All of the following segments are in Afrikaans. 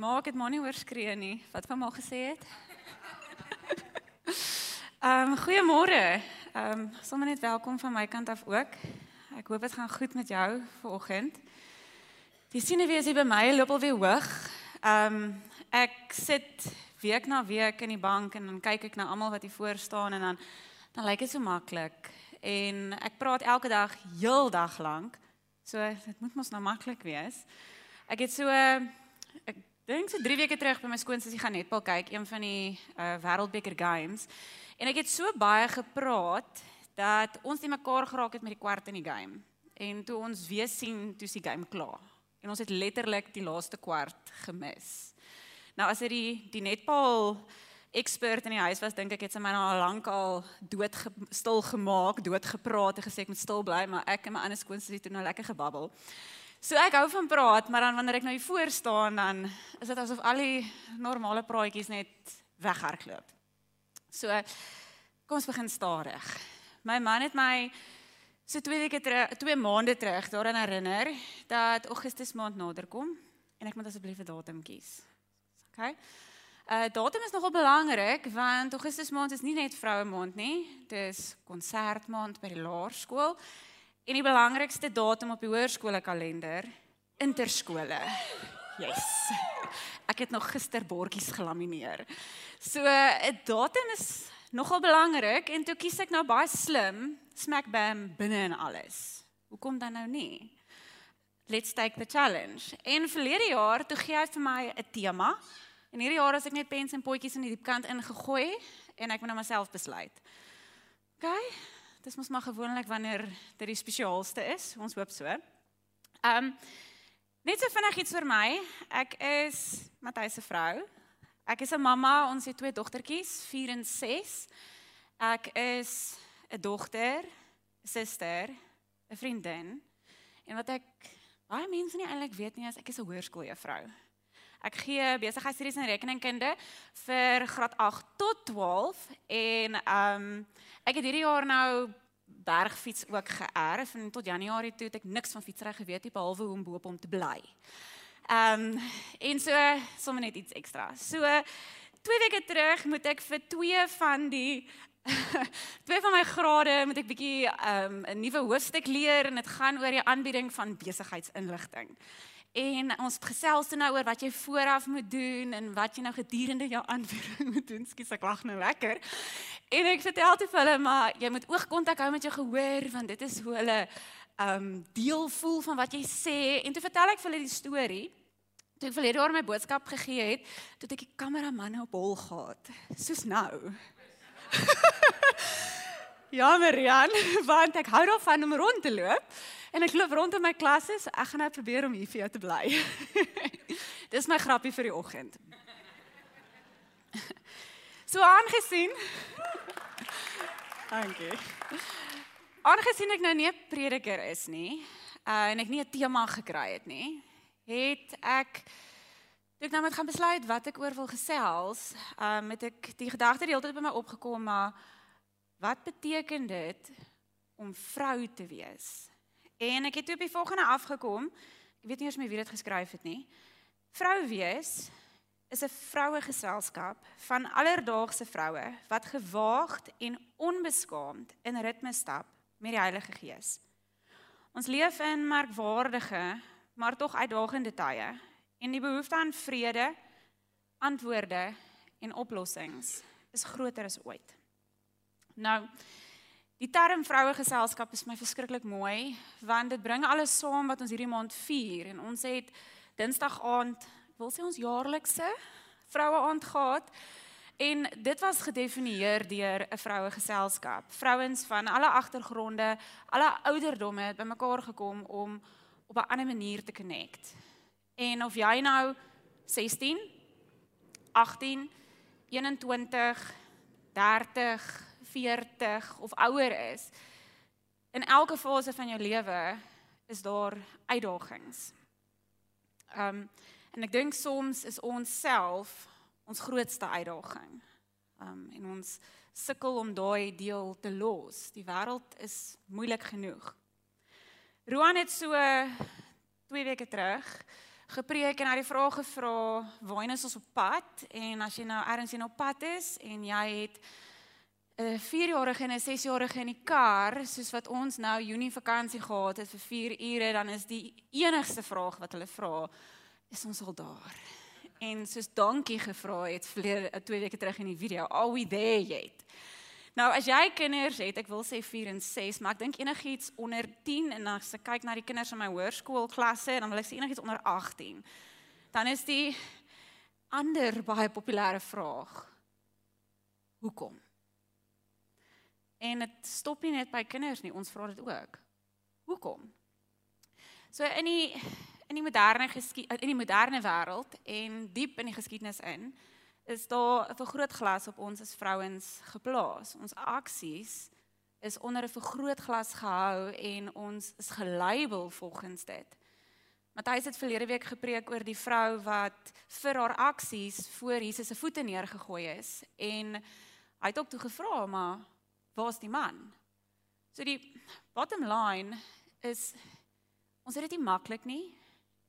Maak dit maar nie oorskree nie. Wat van maar gesê het? Ehm um, goeiemôre. Ehm um, sommer net welkom van my kant af ook. Ek hoop dit gaan goed met jou vanoggend. Die siene weer hier by my loop al weer hoog. Ehm um, ek sit week na week in die bank en dan kyk ek na almal wat hier voor staan en dan dan lyk dit so maklik. En ek praat elke dag heeldag lank. So dit moet mos nou maklik wees. Ek het so ek dink so 3 weke terug by my skoonsussie gaan netbal kyk, een van die uh, Wêreldbeker games. En ek het so baie gepraat dat ons nie mekaar geraak het met die kwart in die game. En toe ons weer sien, toe is die game klaar. En ons het letterlik die laaste kwart gemis. Nou as dit die die netbal ekspert in die huis was, dink ek het sy my nou lank al dood ge, stil gemaak, dood gepraat en gesê ek moet stil bly, maar ek en my ander skoonsussie het nou lekker gebabbel. So ek hou van praat, maar dan wanneer ek nou hier voor staan, dan is dit asof al die normale praatjies net weghardloop. So kom ons begin stadig. My man het my so twee weke terug, twee maande terug daaraan herinner dat Augustus maand naderkom en ek moet asseblief 'n datum kies. OK. Uh datum is nogal belangrik want Augustus maand is nie net vroue maand nie, dit is konsertmaand by die laerskool. En die belangrikste datum op die hoërskole kalender, interskole. Yes. Ek het nog gister bordjies gelamineer. So 'n datum is nogal belangrik en toe kies ek nou baie slim, smack bam binne en alles. Hoekom dan nou nie? Let's take the challenge. En verlede jaar toe gee hy vir my 'n tema. En hierdie jaar as ek net pens en potjies in die diep kant ingegooi en ek moet nou myself besluit. OK? Dis mos maar gewoonlik wanneer dit die spesiaalste is. Ons hoop so. Ehm um, net so vinnig iets vir my. Ek is Matthys se vrou. Ek is 'n mamma. Ons het twee dogtertjies, 4 en 6. Ek is 'n dogter, suster, 'n vriendin. En wat ek baie mense nie eintlik weet nie is ek is 'n hoërskooljuffrou. Ek gee besigheidstudies en rekeningkunde vir graad 8 tot 12 en ehm um, ek het hierdie jaar nou bergfiets ook geërf en tot Januarie toe het ek niks van fietsry geweet nie behalwe hoe om bo op hom te bly. Ehm um, en so sommer net iets ekstra. So 2 weke terug moet ek vir twee van die twee van my grade moet ek bietjie ehm um, 'n nuwe hoofstuk leer en dit gaan oor die aanbieding van besigheidsinligting. En ons het gesels toe nou oor wat jy vooraf moet doen en wat jy nou gedurende jou aanbieding moet doen. Skus ek lag nou lekker. En ek vertel te hulle maar jy moet oogkontak hou met jou gehoor want dit is hoe hulle ehm um, deel voel van wat jy sê. En toe vertel ek vir hulle die storie. Toe ek verlede jaar my boodskap gegee het, toe ek die kameraman op hol gehad. Soos nou. ja, Marian, want ek hou daarvan om rond te loop. En ek loop rond in my klasse, so ek gaan nou probeer om hier vir jou te bly. Dis my grappie vir die oggend. So aangesien Dankie. Aangesien ek nou nie 'n prediker is nie, uh, en ek nie 'n tema gekry het nie, het ek toe ek nou moet gaan besluit wat ek oor wil gesels, uh, met ek die gedagte die hele tyd by my opgekom maar wat beteken dit om vrou te wees? En ek het toe op die volgende afgekom. Ek weet nie eers meer wie dit geskryf het nie. Vrou wees is 'n vroue geselskap van alledaagse vroue wat gewaagd en onbeskaamd in ritme stap met die Heilige Gees. Ons leef in merkwaardige, maar tog uitdagende tye en die behoefte aan vrede, antwoorde en oplossings is groter as ooit. Nou, Die term vroue geselskap is my verskriklik mooi want dit bring alles saam wat ons hierdie maand vier en ons het Dinsdag aand wil sê ons jaarlikse vroue aand gehad en dit was gedefinieer deur 'n vroue geselskap. Vrouens van alle agtergronde, alle ouderdomme het bymekaar gekom om op 'n ander manier te connect. En of jy nou 16, 18, 21, 30 40 of ouer is, in elke fase van jou lewe is daar uitdagings. Um en ek dink soms is ons self ons grootste uitdaging. Um en ons sukkel om daai deel te los. Die wêreld is moeilik genoeg. Roan het so 2 weke terug gepreek en hy het die vraag gevra, "Waarheen is ons op pad?" En as jy nou ergens in op pad is en jy het 'n 4-jarige en 'n 6-jarige in die kar, soos wat ons nou Junie vakansie gehad het vir 4 ure, dan is die enigste vraag wat hulle vra, "Is ons al daar?" En soos dankie gevra het verlede 2 weke terug in die video, "Are we there yet?" Nou as jy kinders het, ek wil sê 4 en 6, maar ek dink enigiets onder 10 en as ek kyk na die kinders in my hoërskoolklasse, dan wil ek sê enigiets onder 18. Dan is die ander baie populêre vraag: Hoekom? En dit stop nie net by kinders nie, ons vra dit ook. Hoekom? So in die in die moderne in die moderne wêreld en diep in die geskiedenis in is daar 'n vergrootglas op ons as vrouens geplaas. Ons aksies is onder 'n vergrootglas gehou en ons is gelabel volgens dit. Matthys het verlede week gepreek oor die vrou wat vir haar aksies voor Jesus se voete neergegooi is en hy het ook toe gevra maar waar's die man? So die bottom line is ons het dit nie maklik nie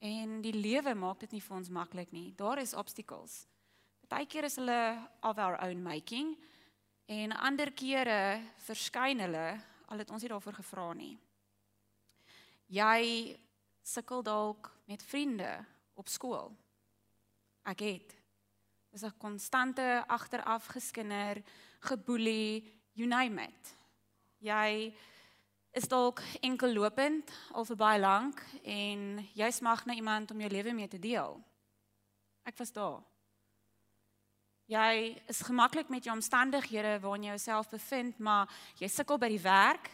en die lewe maak dit nie vir ons maklik nie. Daar is obstacles. Partykeer is hulle of our own making en ander kere verskyn hulle al het ons nie daarvoor gevra nie. Jy sukkel dalk met vriende op skool. Ek het is 'n konstante agteraf geskinder, geboelie, you name it. Jy is dalk enkel lopend al vir baie lank en jy smag na iemand om jou lewe mee te deel. Ek was daar. Jy is gemaklik met jou omstandighede waarin jy jouself bevind, maar jy sukkel by die werk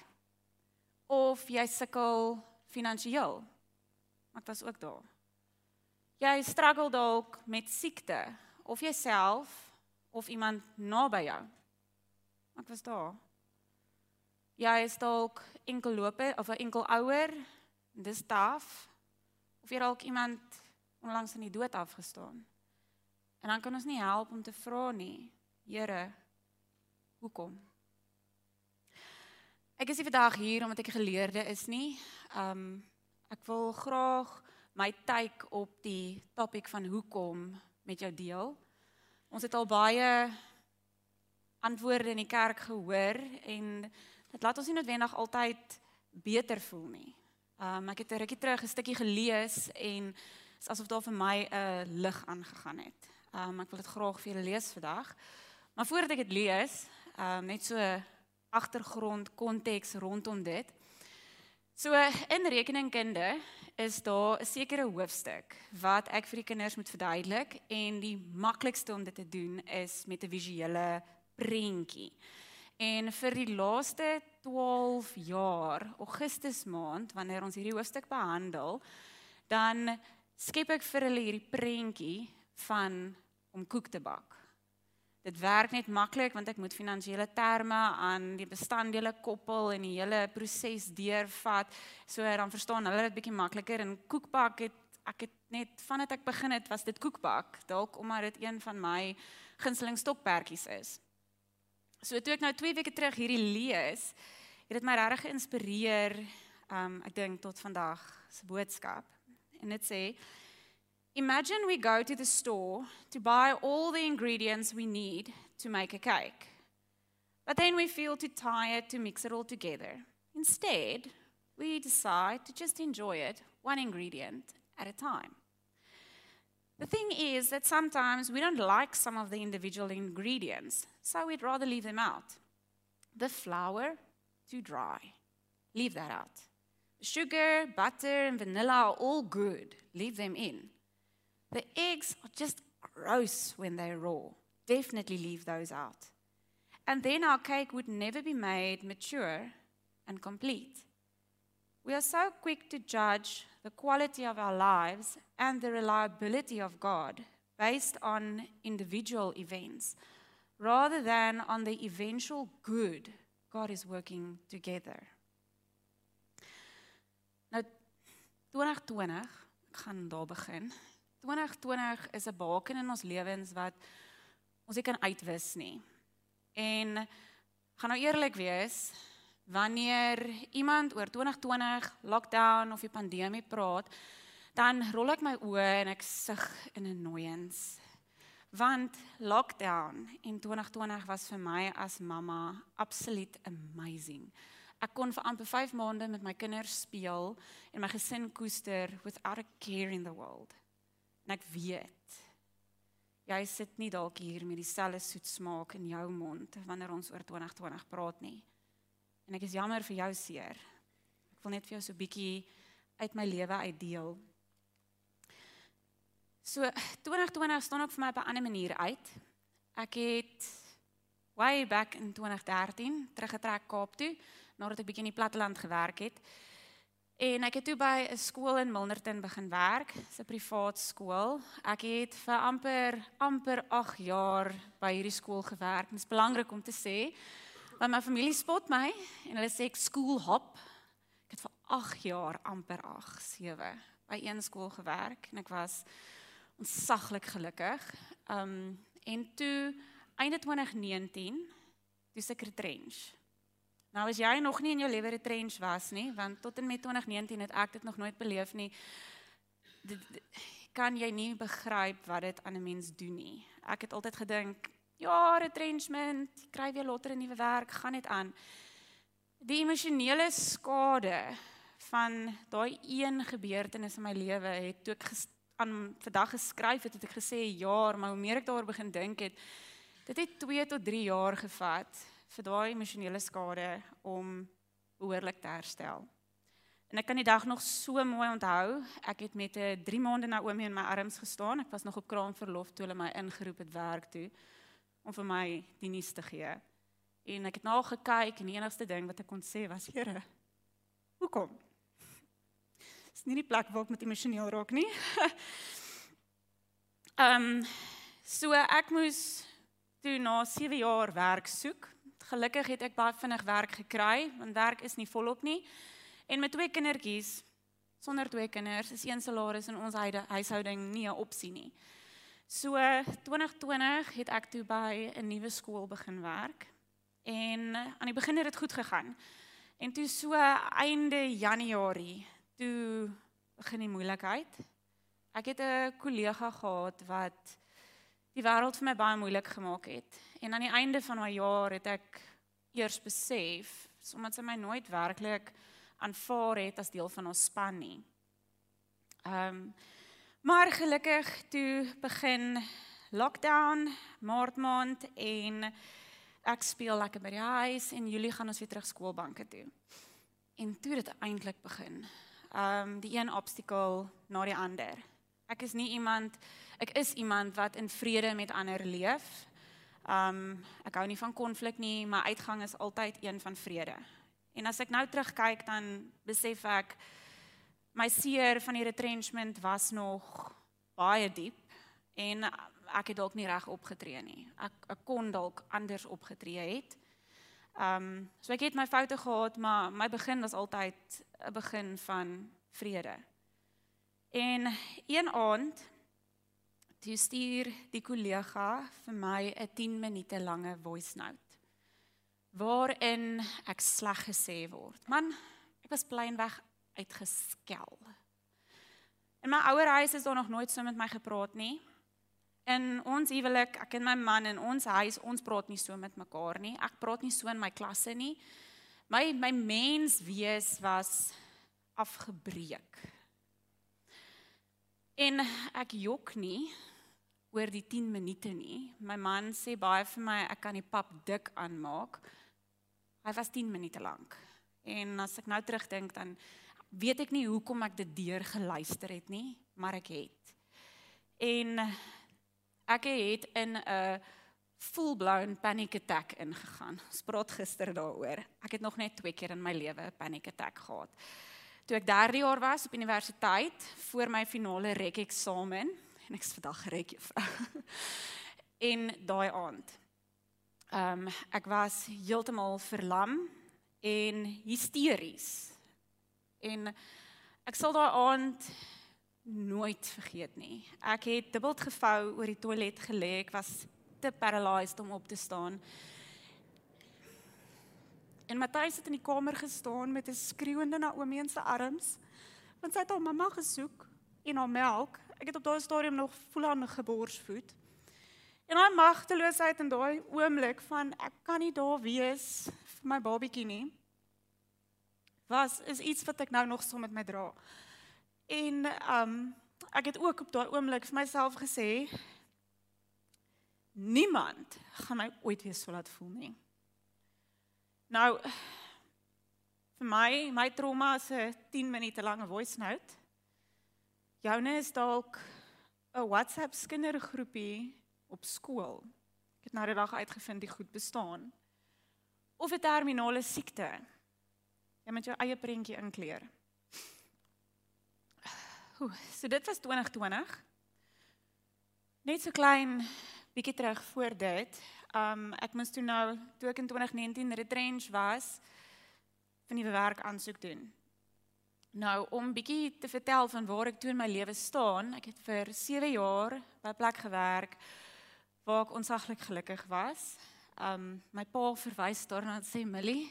of jy sukkel finansiëel. Ek was ook daar. Jy struggle dalk met siekte of jouself of iemand naby jou. Ek was daar. Jy is dalk enkel loper of 'n enkel ouer. Dis taaf. Of jy dalk iemand onlangs in die dood afgestaan. En dan kan ons nie help om te vra nie. Here, hoekom? Ek is vandag hier omdat ek 'n geleerde is nie. Um ek wil graag my take op die topik van hoekom met jou deel. Ons het al baie antwoorde in die kerk gehoor en dit laat ons nie noodwendig altyd beter voel nie. Um ek het 'n rukkie terug 'n stukkie gelees en is asof daar vir my 'n lig aangegaan het. Um ek wil dit graag vir julle lees vandag. Maar voordat ek dit lees, um net so agtergrond konteks rondom dit. So in rekeningkunde is daar 'n sekere hoofstuk wat ek vir die kinders moet verduidelik en die maklikste om dit te doen is met 'n visuele prentjie. En vir die laaste 12 jaar, Augustus maand, wanneer ons hierdie hoofstuk behandel, dan skep ek vir hulle hierdie prentjie van om koek te bak. Dit werk net maklik want ek moet finansiële terme aan die bestanddele koppel en die hele proses deurvat. So dan verstaan hulle dit bietjie makliker en koekbak het ek het net vandat ek begin het was dit koekbak, dalk omdat dit een van my gunsteling stokperdjies is. So toe ek nou 2 weke terug hierdie lees, het dit my regtig geïnspireer um ek dink tot vandag se boodskap. En dit sê Imagine we go to the store to buy all the ingredients we need to make a cake. But then we feel too tired to mix it all together. Instead, we decide to just enjoy it one ingredient at a time. The thing is that sometimes we don't like some of the individual ingredients, so we'd rather leave them out. The flour, too dry. Leave that out. Sugar, butter, and vanilla are all good. Leave them in. The eggs are just gross when they're raw. Definitely leave those out. And then our cake would never be made mature and complete. We are so quick to judge the quality of our lives and the reliability of God based on individual events rather than on the eventual good God is working together. Nou 2020, ek gaan daar begin. 2020 is 'n baken in ons lewens wat ons nie kan uitwis nie. En gaan nou eerlik wees, wanneer iemand oor 2020 lockdown of die pandemie praat, dan rol ek my oë en ek sug in 'n annoyance. Want lockdown in 2020 was vir my as mamma absoluut amazing. Ek kon vir amper 5 maande met my kinders speel en my gesin koester without a care in the world. En ek weet jy sit nie dalk hier met dieselfde soet smaak in jou mond wanneer ons oor 2020 praat nie. En ek is jammer vir jou seer. Ek wil net vir jou so 'n bietjie uit my lewe uitdeel. So 2020 staan ook vir my op 'n ander manier uit. Ek het way back in 2013 teruggetrek Kaap toe nadat ek bietjie in die platteland gewerk het. En ek het toe by 'n skool in Milnerton begin werk, 'n privaat skool. Ek het vir amper amper 8 jaar by hierdie skool gewerk. Dit is belangrik om te sê, want my familie spot my en hulle sê ek school hop. Ek het vir 8 jaar amper 8, 7 by een skool gewerk en ek was ontsaglik gelukkig. Um en toe einde 2019 toe se retrench. Nou as jy nog nie in jou lewe retrench was nie, want tot en met 2019 het ek dit nog nooit beleef nie. Dit kan jy nie begryp wat dit aan 'n mens doen nie. Ek het altyd gedink, ja, retrenchment, kry weer later 'n nuwe werk, gaan net aan. Die emosionele skade van daai een gebeurtenis in my lewe het toe ek aan vandag geskryf het, het ek gesê jaar, maar hoe meer ek daaroor begin dink het, dit het 2 tot 3 jaar gevat vir daai emosionele skade om behoorlik te herstel. En ek kan die dag nog so mooi onthou. Ek het met 'n 3 maande Naomi in my arms gestaan. Ek was nog op kraamverlof toe hulle my ingeroep het werk toe om vir my die nuus te gee. En ek het na nou gekyk en die enigste ding wat ek kon sê was: "Here, hoekom?" Nie die plek waar ek met emosioneel raak nie. Ehm um, so ek moes toe na 7 jaar werk soek. Gelukkig het ek baie vinnig werk gekry, want werk is nie volop nie. En met twee kindertjies, sonder twee kinders, is een salaris in ons huishouding nie 'n opsie nie. So 2020 het ek toe by 'n nuwe skool begin werk. En aan die begin het dit goed gegaan. En toe so einde Januarie toe begin die moeilikheid. Ek het 'n kollega gehad wat die wêreld vir my baie moeilik gemaak het. En aan die einde van my jaar het ek eers besef, omdat sy my nooit werklik aanvaar het as deel van ons span nie. Ehm um, maar gelukkig toe begin lockdown, maart maand en ek speel lekker by die huis en Julie gaan ons weer terug skoolbanke toe. En toe dit eintlik begin um die een obstakel na die ander. Ek is nie iemand ek is iemand wat in vrede met ander leef. Um ek hou nie van konflik nie, maar uitgang is altyd een van vrede. En as ek nou terugkyk dan besef ek my seer van die retrenchment was nog baie diep en ek het dalk nie reg opgetree nie. Ek ek kon dalk anders opgetree het. Ehm um, so ek het my foute gehad, maar my begin was altyd 'n begin van vrede. En een aand toe stuur die kollega vir my 'n 10 minute lange voice note waarin ek sleg gesê word. Man, ek was pleinweg uitgeskel. In my ouer huis is daar nog nooit so met my gepraat nie in ons huwelik, ek en my man in ons huis, ons praat nie so met mekaar nie. Ek praat nie so in my klasse nie. My my mens wees was afgebreek. En ek jok nie oor die 10 minute nie. My man sê baie vir my ek kan die pap dik aanmaak. Hy was 10 minute lank. En as ek nou terugdink dan weet ek nie hoekom ek dit deur geluister het nie, maar ek het. En Ek het in 'n full-blown panic attack ingegaan. Ons praat gister daaroor. Ek het nog net twee keer in my lewe 'n panic attack gehad. Toe ek 3 jaar was op universiteit voor my finale rek eksamen en ek's vandag rek juffrou. en daai aand. Ehm um, ek was heeltemal verlam en hysteries. En ek sal daai aand nooit vergeet nie. Ek het dubbeld gevou oor die toilet gelê. Ek was te paralyzed om op te staan. En Matthys het in die kamer gestaan met 'n skreeuende Naomi in sy arms, want sy het haar mamma gesoek en haar melk. Ek het op daai stadium nog voel aan geborsvoed. En daai magteloosheid in daai oomblik van ek kan nie daar wees vir my babietjie nie. Was is iets wat ek nou nog so met my dra. En um ek het ook op daai oomblik vir myself gesê niemand gaan my ooit weer so laat voel nie. Nou vir my my trauma is 'n 10 minute lange voice note. Joune is dalk 'n WhatsApp kindergroepie op skool. Ek het nou die dag uitgevind die goed bestaan. Of 'n terminale siekte. Jy moet jou eie prentjie inkleer. Oeh, so dit was 2020. Net so klein bietjie terug voor dit. Um ek moes toe nou toe ek in 2019 retrench was van die werk aansoek doen. Nou om bietjie te vertel van waar ek toe in my lewe staan. Ek het vir 7 jaar by 'n plek gewerk waar ek onsaglik gelukkig was. Um my pa verwys daarna en sê Millie,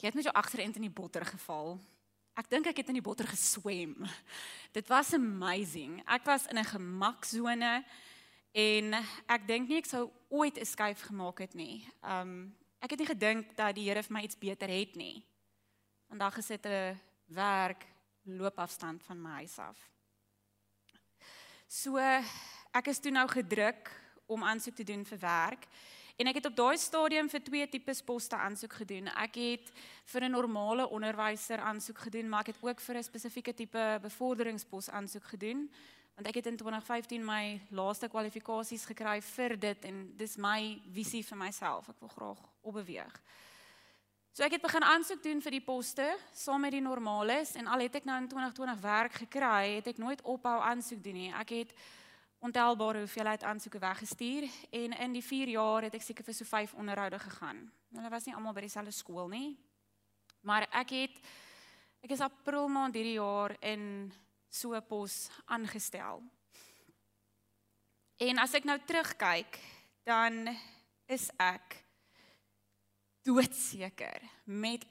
jy het met jou agterend in die botter geval. Ek dink ek het in die botter geswem. Dit was amazing. Ek was in 'n gemaksone en ek dink nie ek sou ooit 'n skuif gemaak het nie. Um ek het nie gedink dat die Here vir my iets beter het nie. Vandag gesit 'n werk loopafstand van my huis af. So ek is toe nou gedruk om aansoek te doen vir werk. En ek het op daai stadium vir twee tipes poste aansoek gedoen. Ek het vir 'n normale onderwyser aansoek gedoen, maar ek het ook vir 'n spesifieke tipe bevorderingspos aansoek gedoen, want ek het in 2015 my laaste kwalifikasies gekry vir dit en dis my visie vir myself. Ek wil graag opbeweeg. So ek het begin aansoek doen vir die poste saam met die normales en al het ek nou in 2020 werk gekry, het ek nooit ophou aansoek doen nie. Ek het ontelbare hoeveelheid aansoeke weggestuur en in die 4 jaar het ek seker vir so 5 onderhoude gegaan. Hulle was nie almal by dieselfde skool nie. Maar ek het ek is April maand hierdie jaar in so 'n pos aangestel. En as ek nou terugkyk, dan is ek doodseker met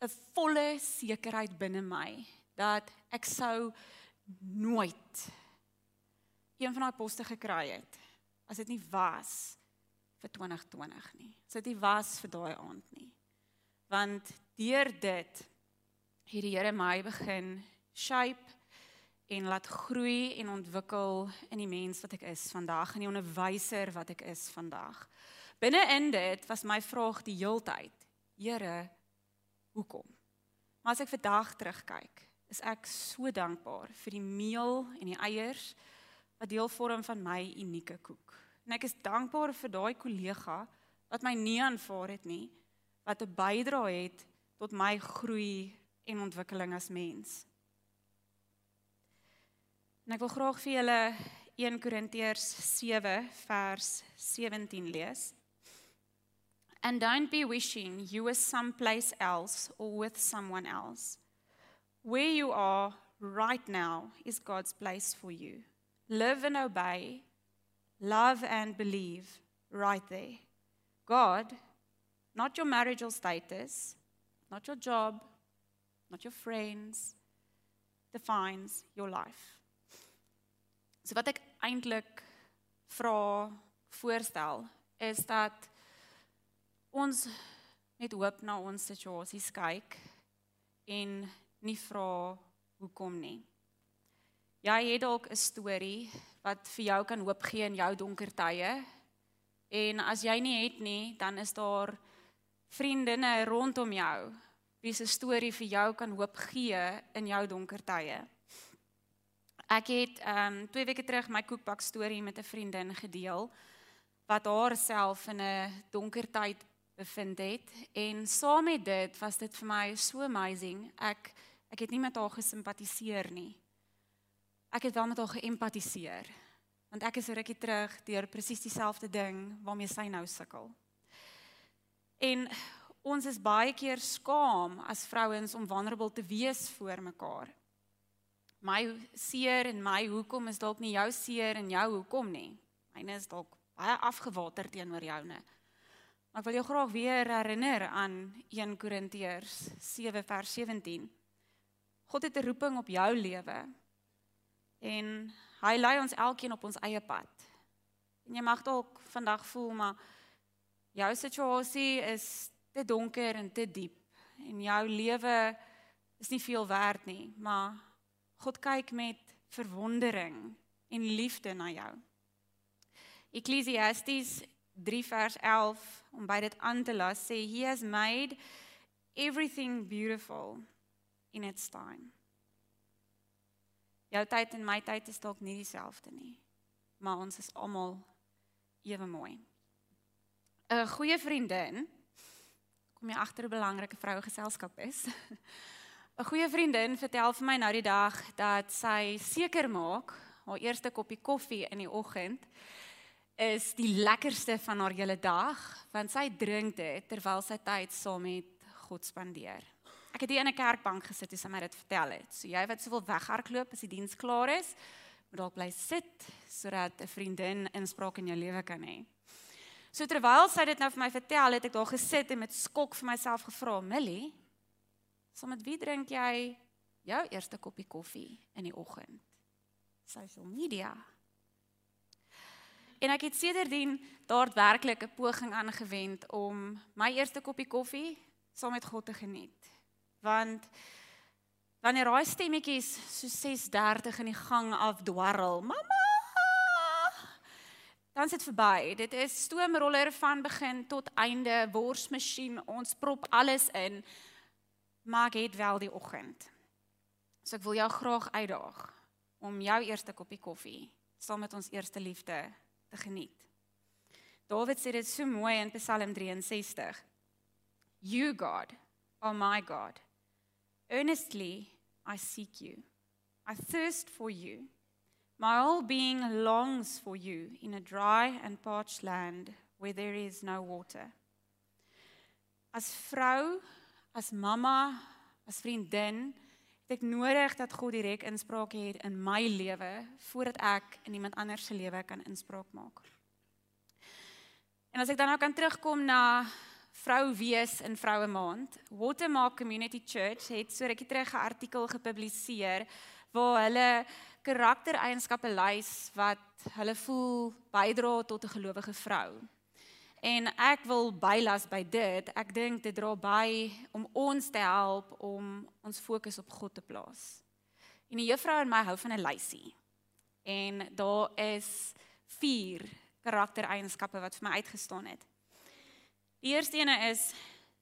'n volle sekerheid binne my dat ek sou nooit een van daai poste gekry het as dit nie was vir 2020 nie. As dit nie was vir daai aand nie. Want deur dit het die Here my begin shape en laat groei en ontwikkel in die mens wat ek is vandag en die onderwyser wat ek is vandag. Binne in dit was my vraag die heeltyd: Here, hoekom? Maar as ek vandag terugkyk, is ek so dankbaar vir die meel en die eiers wat deel vorm van my unieke koek. En ek is dankbaar vir daai kollega wat my nie aanvaar het nie, wat 'n bydrae het tot my groei en ontwikkeling as mens. En ek wil graag vir julle 1 Korintiërs 7 vers 17 lees. And don't be wishing you were someplace else or with someone else. Where you are right now is God's place for you live and obey, love and believe right there. God, not your marital status, not your job, not your friends, defines your life. So wat ek eintlik vra voorstel is dat ons net hoop na ons situasies kyk en nie vra hoekom nie. Jy het dalk 'n storie wat vir jou kan hoop gee in jou donker tye. En as jy nie het nie, dan is daar vriendinne rondom jou wie se storie vir jou kan hoop gee in jou donker tye. Ek het ehm um, 2 weke terug my koekbak storie met 'n vriendin gedeel wat haarself in 'n donker tyd bevind het en saam met dit was dit vir my so amazing. Ek ek het nie met haar gesimpatiseer nie ek het wel met haar geëmpatiseer want ek is 'n rukkie terug deur presies dieselfde ding waarmee sy nou sukkel. En ons is baie keer skaam as vrouens om vulnerable te wees voor mekaar. My seer en my hoekom is dalk nie jou seer en jou hoekom nie. Myne is dalk baie afgewater teenoor joune. Maar ek wil jou graag weer herinner aan 1 Korintiërs 7 vers 17. God het 'n roeping op jou lewe En hy lei ons elkeen op ons eie pad. En jy mag dalk vandag voel maar jou situasie is te donker en te diep en jou lewe is nie veel werd nie, maar God kyk met verwondering en liefde na jou. Ecclesiastes 3 vers 11 om by dit aan te las sê he has made everything beautiful in its time. Jou tyd en my tyd is dalk nie dieselfde nie, maar ons is almal ewe mooi. 'n Goeie vriendin kom jy agter 'n belangrike vroue geselskap is. 'n Goeie vriendin vertel vir my nou die dag dat sy seker maak haar eerste koppie koffie in die oggend is die lekkerste van haar hele dag want sy drink dit terwyl sy tyd saam met God spandeer. Ek het hier in 'n kerkbank gesit en sy my dit vertel het. So jy wat soveel weghardloop as die diens klaar is, moet dalk bly sit sodat 'n vriendin inspraak in jou lewe kan hê. So terwyl sy dit nou vir my vertel, het ek daar gesit en met skok vir myself gevra, "Millie, saam met wie drink jy jou eerste koppie koffie in die oggend?" Social media. En ek het sedertdien daadwerklik 'n poging aangewend om my eerste koppie koffie saam met God te geniet. Want wanneer daai stemmetjies so 6:30 in die gang afdwarrel, mamma Dan sit verby. Dit is stoomroller van begin tot einde, worsmasjien, ons prop alles in. Maar het wel die oggend. So ek wil jou graag uitdaag om jou eerste koppie koffie saam met ons eerste liefde te geniet. Dawid sê dit so mooi in Psalm 63. You God, oh my God, earnestly I seek you. I thirst for you. My whole being longs for you in a dry and parched land where there is no water. As vrou, as mamma, as vriendin, het ek nodig dat God direk inspraak het in my lewe voordat ek in iemand anders se lewe kan inspraak maak. En as ek dan nou kan terugkom na vrou wees in vroue maand, Watermark Community Church het so rukkie terug 'n artikel gepubliseer waar hulle karaktereienskappe lys wat hulle voel bydra tot 'n gelowige vrou. En ek wil bylas by dit. Ek dink dit dra by om ons te help om ons fokus op God te plaas. En die juffrou en my hou van 'n lysie. En daar is 4 karaktereienskappe wat vir my uitgestaan het. Die eerste ene is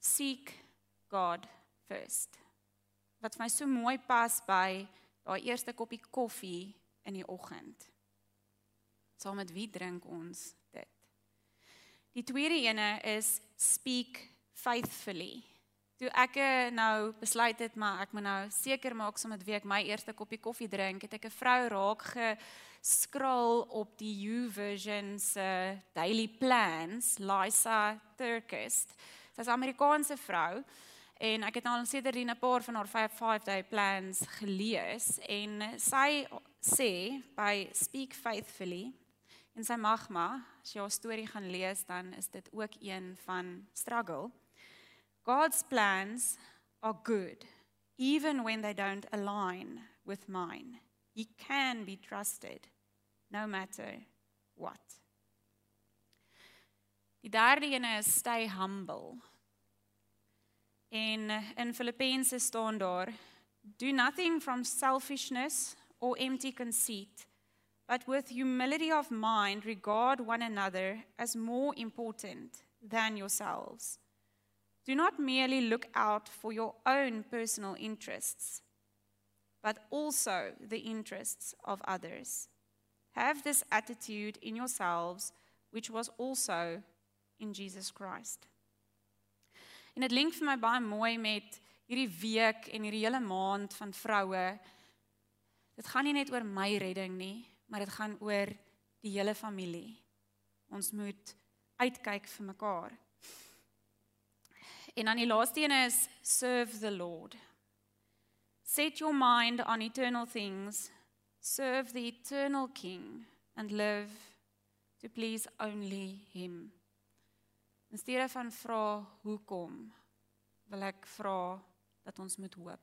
seek God first. Wat vir my so mooi pas by daai eerste koppie koffie in die oggend. Saam met wie drink ons Die tweede ene is speak faithfully. Toe ek eh, nou besluit het maar ek moet nou seker maak soms met wie ek my eerste koppie koffie drink, het ek 'n vrou raak geskraal op die YouVersion se daily plans, Lisa Turkist. Sy's 'n Amerikaanse vrou en ek het nou al sedertdien 'n paar van haar 5 day plans gelees en sy sê by speak faithfully En sy magma, as jy haar storie gaan lees, dan is dit ook een van struggle. God's plans are good even when they don't align with mine. He can be trusted no matter what. Die derde een is stay humble. En in Filippense staan daar do nothing from selfishness or empty conceit but with humility of mind, regard one another as more important than yourselves. Do not merely look out for your own personal interests, but also the interests of others. Have this attitude in yourselves, which was also in Jesus Christ. En dit link vir my baie mooi met hierdie week en hierdie hele maand van vroue. Dit gaan nie net oor my redding nie, maar dit gaan oor die hele familie. Ons moet uitkyk vir mekaar. En dan die laaste een is serve the Lord. Set your mind on eternal things. Serve the eternal King and live to please only him. In steede van vra hoekom, wil ek vra dat ons moet hoop.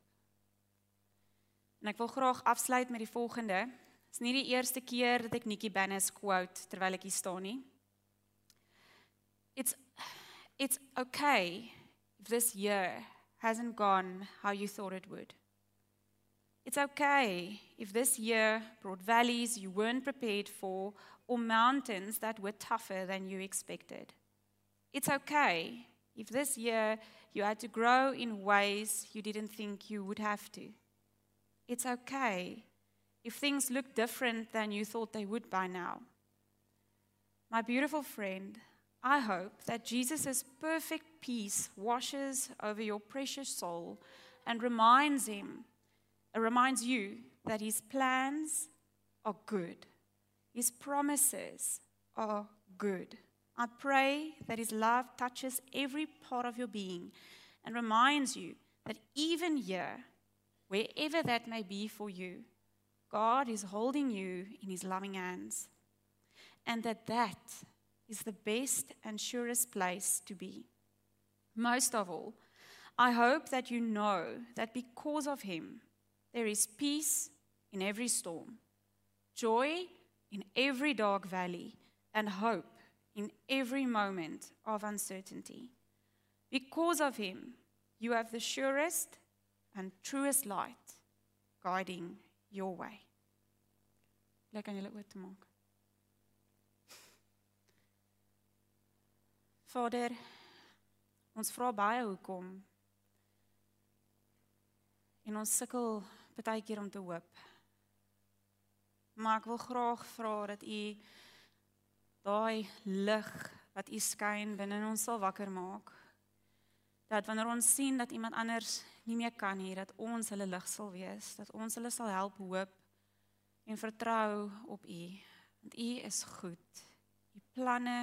En ek wil graag afsluit met die volgende Dis nie die eerste keer dat ek Nikki Bannis quote terwyl ek hier staan nie. It's it's okay this year hasn't gone how you thought it would. It's okay if this year brought valleys you weren't prepared for or mountains that were tougher than you expected. It's okay if this year you had to grow in ways you didn't think you would have to. It's okay if things look different than you thought they would by now. My beautiful friend, I hope that Jesus' is perfect peace washes over your precious soul and reminds him, uh, reminds you that his plans are good. His promises are good. I pray that his love touches every part of your being and reminds you that even here, wherever that may be for you, God is holding you in his loving hands. And that that is the best and surest place to be. Most of all, I hope that you know that because of him, there is peace in every storm, joy in every dark valley, and hope in every moment of uncertainty. Because of him, you have the surest and truest light guiding your way. Vader, ons vra baie hoekom. En ons sukkel baie keer om te hoop. Maar ek wil graag vra dat U daai lig wat U skyn binne in ons sal wakker maak. Dat wanneer ons sien dat iemand anders nie meer kan hier, dat ons hulle lig sal wees, dat ons hulle sal help hoop en vertrou op U. Want U is goed. U planne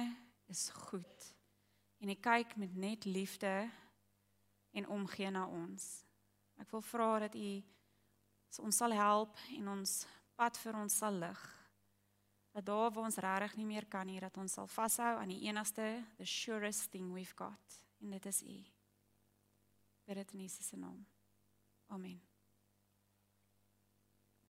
is goed. En U kyk met net liefde en omgee na ons. Ek wil vra dat U ons sal help en ons pad vir ons sal lig. Dat daar waar ons regtig nie meer kan hier dat ons sal vashou aan die enigste the surest thing we've got en dit is U. Bid dit in Jesus se naam. Amen.